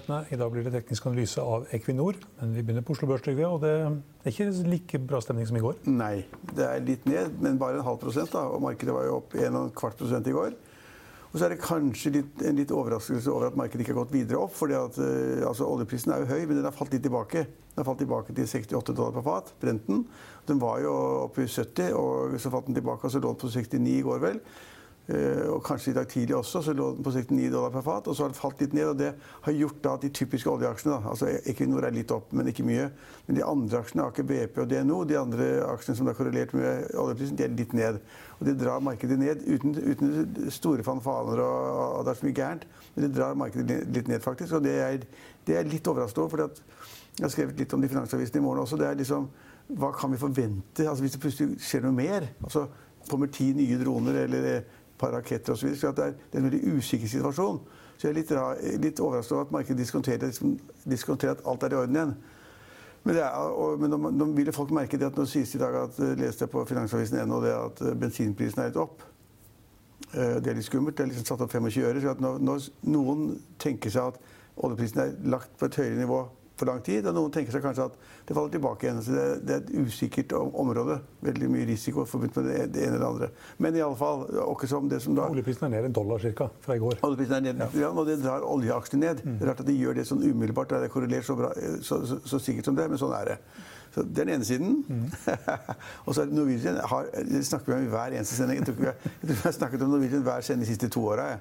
nyhetene. I dag blir det teknisk analyse av Equinor. Men vi begynner på Oslo Børs, Trygve. Og det er ikke like bra stemning som i går. Nei, det er litt ned, men bare en halv prosent. da, Og markedet var jo opp 1,25 prosent i går. Og så er det kanskje litt, en litt overraskelse over at markedet ikke har gått videre opp. fordi uh, altså, Oljeprisen er jo høy, men den har falt litt tilbake. Den har falt tilbake til 68 dollar per fat. Brenten. Den var jo oppe i 70, og så falt den tilbake. og så lå den på 69 i går, vel. Eh, og kanskje i dag tidlig også, så lå den på 69 dollar per fat. Og så har det falt litt ned. og Det har gjort da at de typiske oljeaksjene da, altså Equinor er litt opp, men ikke mye. Men de andre aksjene, Aker BP og DNO, de andre aksjene som er korrelert med oljeprisen, de er litt ned. Og det drar markedet ned uten, uten store fanfaner og, og, det er så mye gærent. Men det drar markedet litt ned, faktisk. Og det er, det er litt overraskende over. For jeg har skrevet litt om det i Finansavisene i morgen også. det er liksom, Hva kan vi forvente altså hvis det plutselig skjer noe mer? Altså, Kommer ti nye droner eller raketter osv. Så, så det er, en veldig usikker situasjon. Så jeg er litt, litt overrasket over at markedet diskonterer, liksom, diskonterer, at alt er i orden igjen. Men, er, og, men nå, nå, vil folk merke det at nå sies det i dag at eh, leste jeg på Finansavisen det at eh, bensinprisen er litt opp. Eh, det er litt skummelt. Det er liksom satt opp 25 øre. så at når, når noen tenker seg at oljeprisen er lagt på et høyere nivå for lang tid. Og noen tenker seg kanskje at det faller tilbake igjen. Så det, det er et usikkert område. Veldig mye risiko forbundet med det, det ene eller det andre. Men i alle fall, akkurat som det som da Oljeprisen er ned en dollar cirka, fra i går. Oljeprisen er ned, ja. og det drar oljeaksjene ned. Mm. Rart at de gjør det sånn umiddelbart. Det er korrelert så, bra, så, så, så sikkert som det, men sånn er det. Så det er den ene siden. Mm. og så er det Norwegian har, det snakker vi om i hver eneste sending. Jeg tror, vi har, jeg har snakket om Norwegian hver sending de siste to åra.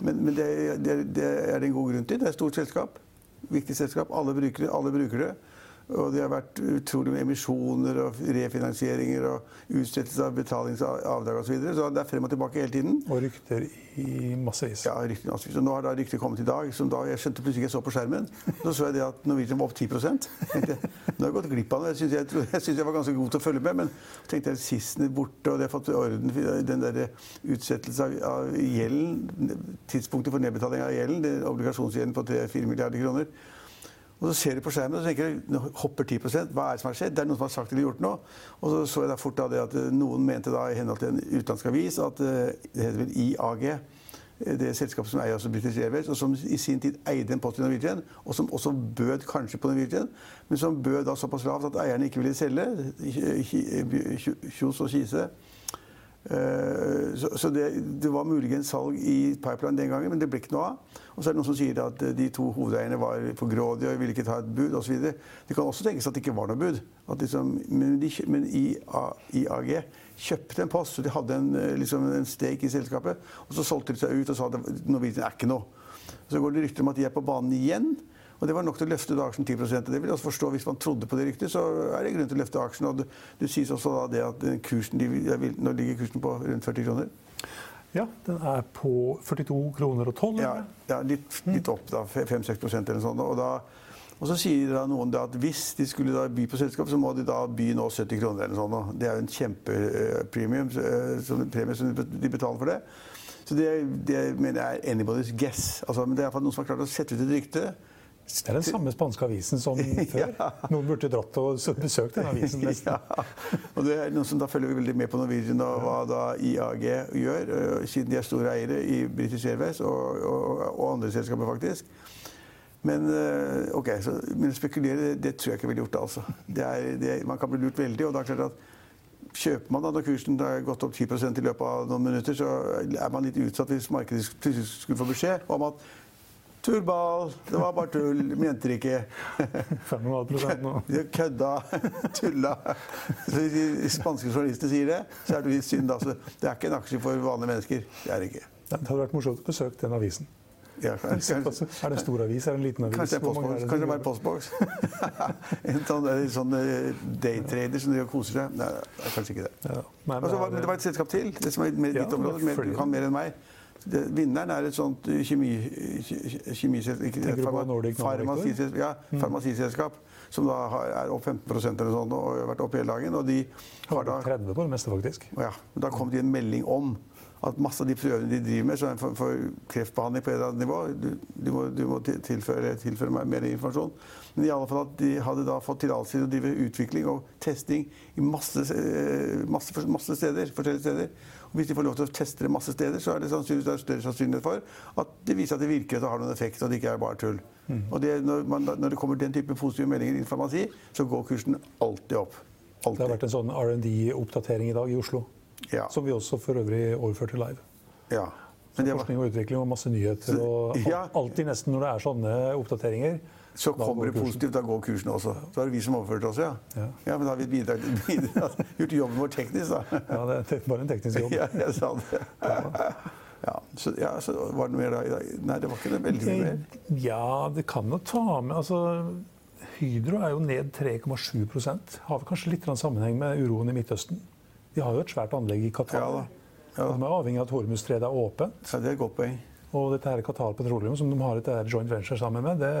Men, men det, det, det, er det en god grunn til. Det er et stort selskap viktig selskap. Alle bruker, alle bruker det. Og det har vært utrolig med emisjoner og refinansieringer og utsettelse av betalingsavdrag osv. Så, videre. så det er frem og tilbake hele tiden. Og rykter i massevis. Ja, rykter i massevis. Og nå har da ryktet kommet i dag. som da Jeg skjønte plutselig ikke jeg så på skjermen. Så så jeg det at Norwegian var opp 10 tenkte, Nå har jeg gått glipp av det. Jeg syns jeg, jeg, synes jeg var ganske god til å følge med. Men tenkte jeg Sissener borte, og det har fått orden den der utsettelse av, av gjelden. Tidspunktet for nedbetaling av gjelden, obligasjonsgjelden på 3-4 milliarder kroner. Og så ser du på skjermen og tenker nå hopper 10% Hva er det som har skjedd? Det er noen som har sagt eller gjort noe. Og så så jeg da fort da det at eh, noen mente da i henhold til en utenlandsk avis at eh, det heter vel IAG eh, det selskapet som eier også British Airways, og som i sin tid eide en post i Norwegian, og som også bød kanskje på Norwegian, men som bød da såpass lavt at eierne ikke ville selge. Kjos og Kise. Eh, så, det, det, var muligens salg i pipeline den gangen, men det ble ikke noe av. Og så er det noen som sier at eh, de to hovedeierne var for grådige og ville ikke ta et bud osv. Det kan også tenkes at det ikke var noe bud. Liksom, men, de, men IAG kjøpte en post, så de hadde en, eh, liksom en stake i selskapet. Og så solgte de seg ut og sa at Norwegian er ikke noe. Så går det rykter om at de er på banen igjen. Og det var nok til å løfte aksjen 10 og Det vil jeg også forstå Hvis man trodde på det ryktet, så er det grunn til å løfte aksjen. Og det, det sies også da det at kursen, de, nå ligger kursen på rundt 40 kroner. Ja, den er på 42 kroner og 12? Ja, ja litt, litt, opp, da. 5-6 eller noe sånt. Og, da, og så sier da noen da at hvis de skulle da by på selskapet, så må de da by nå 70 kroner eller noe sånt. Det er jo en kjempepremium, uh, premie som de betaler for det. Så det, det mener jeg er anybody's guess. Altså, men det er iallfall noen som har klart å sette ut et rykte. Det er den samme spanske avisen som før. ja. Noen burde dratt og besøkt den avisen. nesten. ja. Og det er noen som da følger veldig med på Norwegian og hva da IAG gjør, øh, siden de er store eiere i British Airways og, og, og andre selskaper, faktisk. Men øh, ok, så, men spekulere, det, det, tror jeg ikke ville gjort. altså. Det er, det, man kan bli lurt veldig. og det er klart at Kjøper man da når kursen har gått opp 10% i løpet av noen minutter, så er man litt utsatt hvis markedet skulle få beskjed om at Tullball. Det var bare tull. Mente det ikke. 5,5 nå. De kødda. Tulla. Så hvis spanske journalister sier det, så er det litt synd. Altså. Det er ikke en aksje for vanlige mennesker. Det er det ikke. Det hadde vært morsomt å besøke den avisen. Ja, kanskje, er det en stor avis? Er det en liten avis? Kanskje, postbox, kanskje det er postboks. en sånn, sånn eh, daytrader som koser seg. Nei, det er kanskje ikke det. Ja, men, altså, det var et selskap til. Det som er ditt ja, område. Du kan mer enn meg. Det, vinneren er et sånt kjemi, farmasiselskap, ja, mm. som da er opp 15 eller sånn, og har vært opp hele dagen. Og de har da 30 på det meste, faktisk. Ja, da kom det en melding om at masse av de prøvene de driver med, som er en form for kreftbehandling på et eller annet nivå Du, du må, du må tilføre, tilføre meg mer informasjon. Men i alle fall at de hadde da fått tillatelse til å drive utvikling og testing i masse, eh, masse, masse steder, forskjellige steder. Og hvis de får lov til å teste det masse steder, så er det sannsynligvis er større sannsynlighet for at det viser at det virker, at det har noen effekt, og det ikke er bare tull. Og det, når, man, når det kommer den type positive meldinger innen farmasi, så går kursen alltid opp. Det har vært en sånn R&D-oppdatering i dag i Oslo. Ja. Som vi også for øvrig overførte live. ja. Men det var, Forskning og utvikling og masse nyheter. Og alltid nesten når det er sånne oppdateringer. Så kommer det positivt, da går kursen også. Så er det vi som overførte oss, ja. Ja. Ja, men da har vi bidratt, bidratt, gjort jobben vår teknisk, da. Ja, det er bare en teknisk jobb. Ja, jeg sa det. Ja, så, ja, så var det noe mer da i dag? Nei, det var ikke det veldig mye mer. Ja, det kan jo ta med altså, Hydro er jo ned 3,7% Har vel kanskje litt sammenheng med uroen i Midtøsten. De har jo et svært anlegg i Qatar. Ja da. Ja, De er avhengig av at Hormuzstredet er åpent. ja, det er et godt poeng. Og dette her Qatar Petroleum, som de har et joint venture sammen med, det,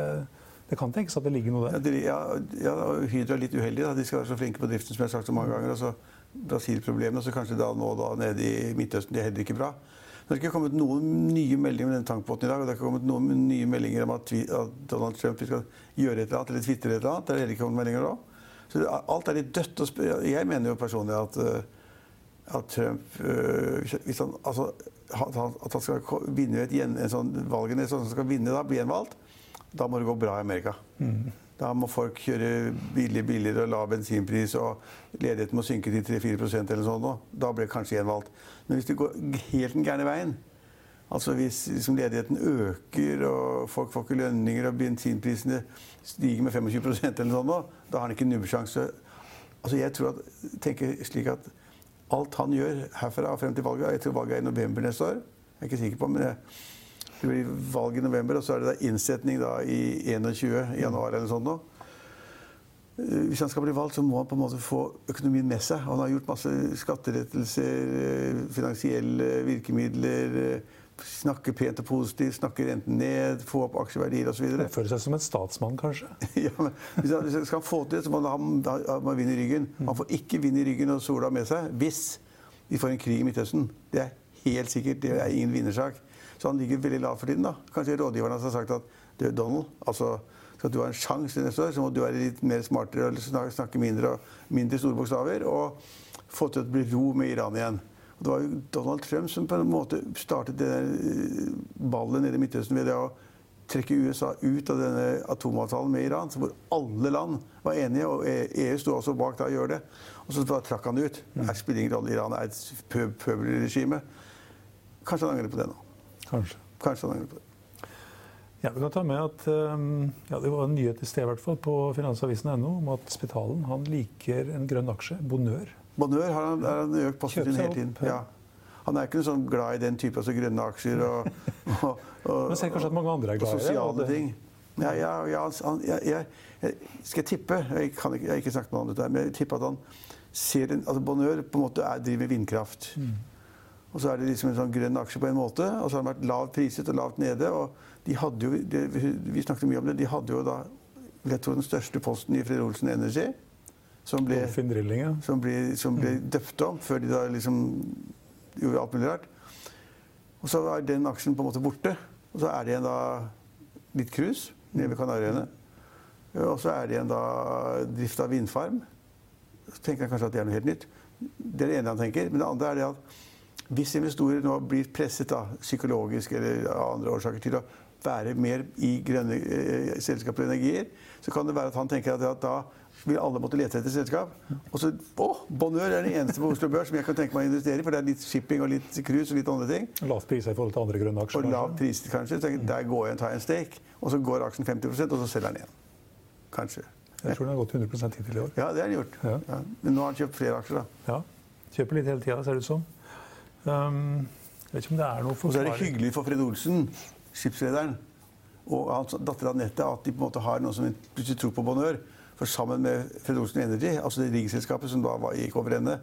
det kan tenkes at det ligger noe Ja, der. de, ja, ja, Hydro er litt uheldig. Da. De skal være så flinke på driften, som jeg har sagt så mange ganger. Og så Brasil-problemene, så kanskje da nå da nede i Midtøsten. Det er heller ikke bra. Det har ikke kommet noen nye meldinger om denne tankbåten i dag. Og det har ikke kommet noen nye meldinger om at, Donald Trump skal gjøre et eller annet, eller tvitre et eller annet. Det er heller ikke kommet meldinger om. Så det, alt er litt dødt. Jeg mener jo personlig at, eh, at Trump eh, hvis- han, altså, at han skal vinne et en sånn valg, en sånn som skal vinne da, bli gjenvalgt, da må det gå bra i Amerika. Da må folk kjøre billig, billigere og lav bensinpris, og ledigheten må synke til 3-4% eller sånn. Da blir det kanskje gjenvalgt. Men hvis det går helt den gærne veien, altså hvis liksom ledigheten øker og folk får ikke lønninger og bensinprisene stiger med 25% eller sånn da har han ikke nubbesjanse. Altså jeg tror at, tenker slik at alt han gjør herfra og frem til valget Jeg tror valget er i november neste år. Jeg er ikke sikker på, men jeg, det blir valg i november, og så er det da innsetning da i 21. januar eller sånn nå. Eh, Hvis han skal bli valgt, så må han på en måte få økonomien med seg. Han har gjort masse skatterettelser, eh, finansielle virkemidler, eh, snakke pent og positivt, snakke renten ned, få opp aksjeverdier osv. Føle seg som en statsmann, kanskje. Ja, men hvis han skal få til det, så må han ha, ha, ha vind i ryggen. Han får ikke vind i ryggen og sola med seg hvis vi får en krig i Midtøsten. Det er helt sikkert. Det er ingen vinnersak. Så han ligger veldig lav for tiden. da. Kanskje rådgiverne har sagt at du, Donald, altså, skal du ha en sjanse neste år, så må du være litt mer smartere og snakke, mindre, og mindre store bokstaver og få til at det blir ro med Iran igjen. Og det var jo Donald Trump som på en måte startet der eh, ballet nede i Midtøsten ved det å trekke USA ut av denne atomavtalen med Iran, hvor alle land var enige, og EU sto også bak da å gjøre det. Og så bare trakk han det ut. Det spiller ingen rolle. Iran er et pø pøbelregime. Kanskje han angrer på det nå. Kanskje. Kanskje han angrer på det. Ja, vi kan ta med at um, ja, Det var en nyhet i sted i hvert fall på finansavisen.no om at Spitalen han liker en grønn aksje, Bonør. Bonør har han, har han økt posten sin hele tiden. ja. Han er ikke noe sånn glad i den type altså grønne aksjer og, og, og, Men ser kanskje at mange andre er glad i det. sosiale ting. Ja, ja, ja, han, jeg, jeg, skal jeg tippe Jeg, kan ikke, jeg har ikke snakket med han om dette, men jeg tipper at han ser en, altså Bonheur på en måte er, driver vindkraft. Mm. Og så er det liksom en sånn grønn aksje på en måte, og så har den vært lavt priset og lavt nede. og de hadde jo, det, Vi snakket mye om det. De hadde jo da jeg tror den største posten i Fred Olsen Energy, som ble ja. som ble, som ble døpt om før de da liksom gjorde alt mulig rart. Og så er den aksjen på en måte borte. Og så er det igjen da litt cruise nede ved Kanariøyene. Og så er det igjen da drift av vindfarm. Så tenker han kanskje at det er noe helt nytt. Det er det ene han tenker. Men det andre er det at hvis investorer nå blir presset da, psykologisk eller av andre årsaker til å være mer i grønne eh, selskaper og energier, så kan det være at han tenker at, at da vil alle måtte lete etter selskap. Og så Å! Bonheur er den eneste på Oslo Børs som jeg kan tenke meg å investere i, for det er litt shipping og litt cruise og litt andre ting. Lav pris i forhold til andre grønne aksjer. Og lav pris, kanskje. Så der går jeg og tar en stake. Og så går aksjen 50% og så selger den igjen. Kanskje. Jeg tror den har gått 100% hittil i år. Ja, det har den gjort. Ja. Ja. Men nå har han kjøpt flere aksjer, da. Ja. Kjøper litt hele tida, ser det ut som. Um, jeg vet ikke om det er noe Og så er det hyggelig for Fred Olsen, skipsrederen, og hans datter Anette at de på en måte har noen som plutselig tror på Bonheur. For sammen med Fred Olsen Energy, altså det riggselskapet som da var, gikk over ende,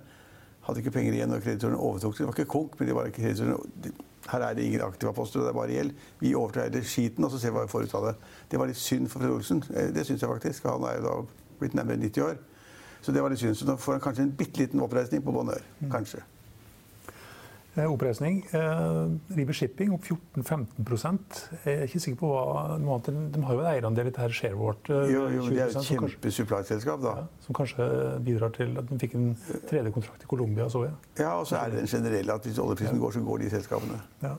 hadde ikke penger igjen når kreditorene overtok det. Det var ikke konk, men de var kreditorene. Her er det ingen aktive poster, det er bare gjeld. Vi overtar hele skiten, og så ser vi hva vi får ut av det. Det var litt synd for Fred Olsen. Eh, Det syns jeg faktisk. Han er jo da blitt nærmere 90 år. Så det var litt synd. Så nå får han kanskje en bitte liten oppreisning på Bonheur. Kanskje. Eh, oppreisning. Eh, River Shipping opp 14-15 Jeg er ikke sikker på hva noe annet. De har jo en eierandel i dette Sharewart. Eh, jo, jo, det er et kjempesupply-selskap, da. Ja, som kanskje bidrar til at de fikk en tredje kontrakt i Colombia, så jeg. Ja, og så er det den generelle at hvis oljeprisen ja. går, så går de selskapene. Ja.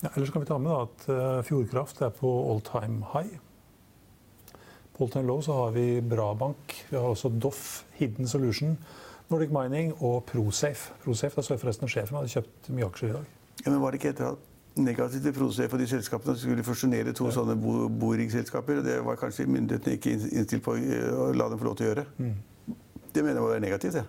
Ja, ellers kan vi ta med da, at Fjordkraft er på all time high. På all time low så har vi Brabank. Vi har også Doff, Hidden Solution. Nordic Mining og Prosafe. Prosafe, Da så jeg forresten sjefen hadde kjøpt mye aksjer i dag. Ja, men Var det ikke etter at negativt til Prosafe og de selskapene skulle fusjonere to ja. sånne bo boringselskaper? Det var kanskje myndighetene ikke innstilt på å la dem få lov til å gjøre. Mm. Det mener jeg var negativt. Ja.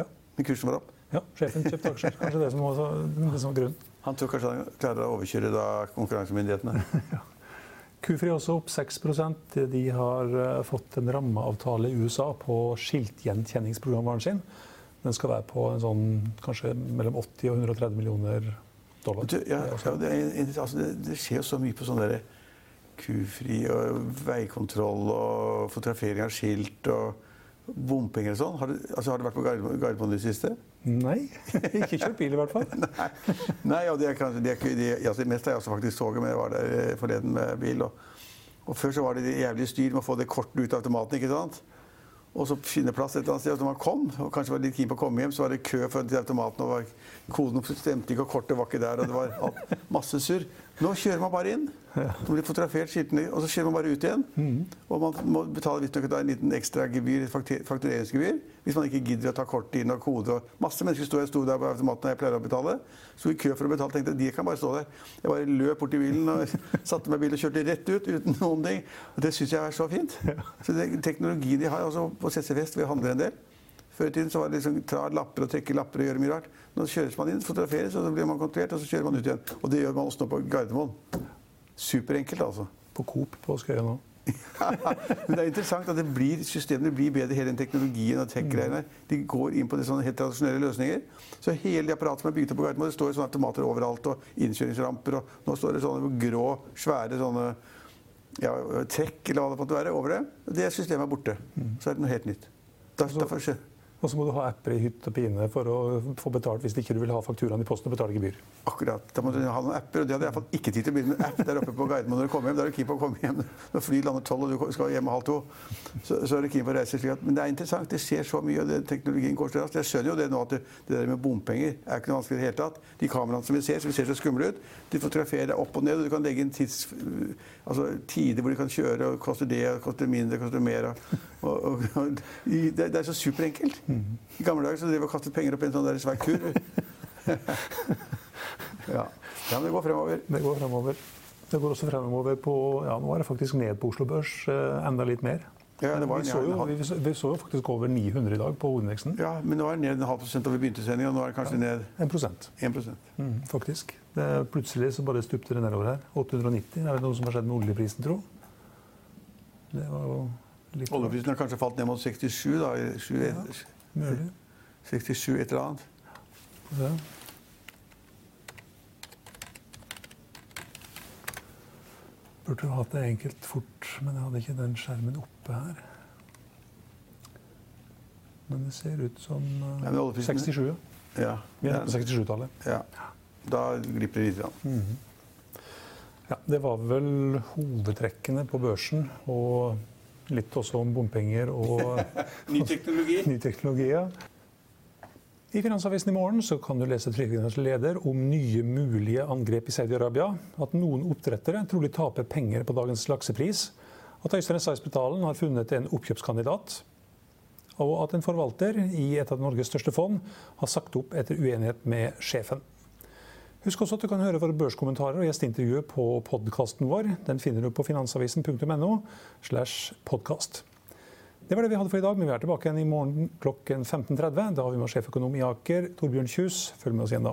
ja. Men kursen var opp. Ja, sjefen kjøpte aksjer. Kanskje det som var, det som var grunnen. Han tror kanskje han klarer å overkjøre da konkurransemyndighetene. ja. Kufri også opp 6% De har eh, fått en rammeavtale i USA på skiltgjenkjenningsprogramvaren sin. Den skal være på sånn, kanskje mellom 80 og 130 millioner dollar. Du, ja, ja, det, er, altså, det, det, skjer jo så mye på sånn kufri og veikontroll og fotografering av skilt og bompenger og sånn. Har, altså, har du vært på Gardermoen i det siste? Nei. Ikke kjørt bil, i hvert fall. Nei, og det, er kanskje, det, er, det, altså, mest har jeg faktisk toget, men jeg var der eh, forleden med bil. Og, og før så var det jævlig styr med å få det kortet ut av automaten. ikke sant? Og så finne plass et eller annet sted. Og når man kom, og kanskje var litt keen på å komme hjem, så var det kø for automaten. og Koden stemte ikke, og kortet var ikke der. og det var alt, masse surr. Nå kjører man bare inn. Man blir fotografert skiltene, og så kjører man bare ut igjen. Mm. Og man må betale visstnok en liten ekstra gebyr, faktureringsgebyr hvis man ikke gidder å ta kortet inn og kode. Og masse mennesker sto, jeg sto der på automaten og jeg pleier å betale. Sto i kø for å betale. tenkte de kan bare stå der. Jeg bare løp bort til bilen og satte meg i bilen og kjørte rett ut uten noen ting. Og det syns jeg er så fint. Så det, teknologien de har også på CC Vest, vi handler en del. Før i tiden så var det liksom tra lapper og trekke lapper og gjøre mye rart. Nå kjøres man inn, fotograferes, og så blir man kontrollert, og så kjører man ut igjen. Og det gjør man også nå på Gardermoen. Superenkelt, altså. På Coop på Skøyen nå. Men det er interessant at det blir, systemene blir bedre, hele den teknologien og tech-greiene. De går inn på de sånne helt tradisjonelle løsninger. Så hele det apparatet som er bygd opp på Gardermoen, det står sånne automater overalt, og innkjøringsramper, og nå står det sånne grå, svære sånne ja, trekk, eller hva det måtte være, over det. Det systemet er borte. Så er det noe helt nytt. Derfor skjer og så må du ha apper i hytt og pine for å få betalt hvis ikke du vil ha fakturaen i posten og betale gebyr. Akkurat. Da må du ha noen apper, og det hadde jeg fått ikke tid til å begynne med app der oppe på Gardermoen når du kommer hjem. Da er du keen på å komme hjem når flyet lander tolv og du skal hjem halv to. Så, så er du keen på å reise slik at Men det er interessant. Det skjer så mye, og teknologien går så raskt. Jeg skjønner jo det nå at det, det der med bompenger er ikke noe vanskelig i det hele tatt. De kameraene som vi ser, som ser så skumle ut, de fotograferer deg opp og ned, og du kan legge inn tids, altså, tider hvor de kan kjøre, og koster det, koster mindre, koster mer. Og, og, og, det, det, er så superenkelt. I gamle dager så drev vi og kastet penger opp i en sånn der svær kur. ja. ja, men det går fremover. Det går fremover. Det går også fremover på Ja, nå er det faktisk ned på Oslo Børs eh, enda litt mer. Ja, vi, så jo, vi, vi, så jo, faktisk over 900 i dag på hovedindeksen. Ja, men nå er det ned en halv prosent da vi begynte sendinga. Nå er det kanskje ned 1 prosent. 1 mm, faktisk. Det, plutselig så bare stupte det nedover her. 890. Er det noe som har skjedd med oljeprisen, tro? Det var jo litt Oljeprisen har kanskje falt ned mot 67, da. 67, ja, 67 et eller annet. Ja. Burde jo hatt det enkelt fort, men jeg hadde ikke den skjermen oppe her. Men det ser ut som uh, 67. Ja. Vi er på 67-tallet. Ja. Da glipper det litt. Mm -hmm. Ja, det var vel hovedtrekkene på børsen. Og litt også om bompenger og Ny teknologi. Ny teknologi, ja. I Finansavisen i morgen så kan du lese Trygdenes leder om nye mulige angrep i Saudi-Arabia. At noen oppdrettere trolig taper penger på dagens laksepris. At Øystein Seisbetalen har funnet en oppkjøpskandidat. Og at en forvalter i et av Norges største fond har sagt opp etter uenighet med sjefen. Husk også at du kan høre våre børskommentarer og gjesteintervjuet på podkasten vår. Den finner du på finansavisen.no. slash podcast. Det var det vi hadde for i dag, men vi er tilbake igjen i morgen klokken 15.30. Da har vi med sjeføkonom i Aker, Torbjørn Kjus. Følg med oss igjen da.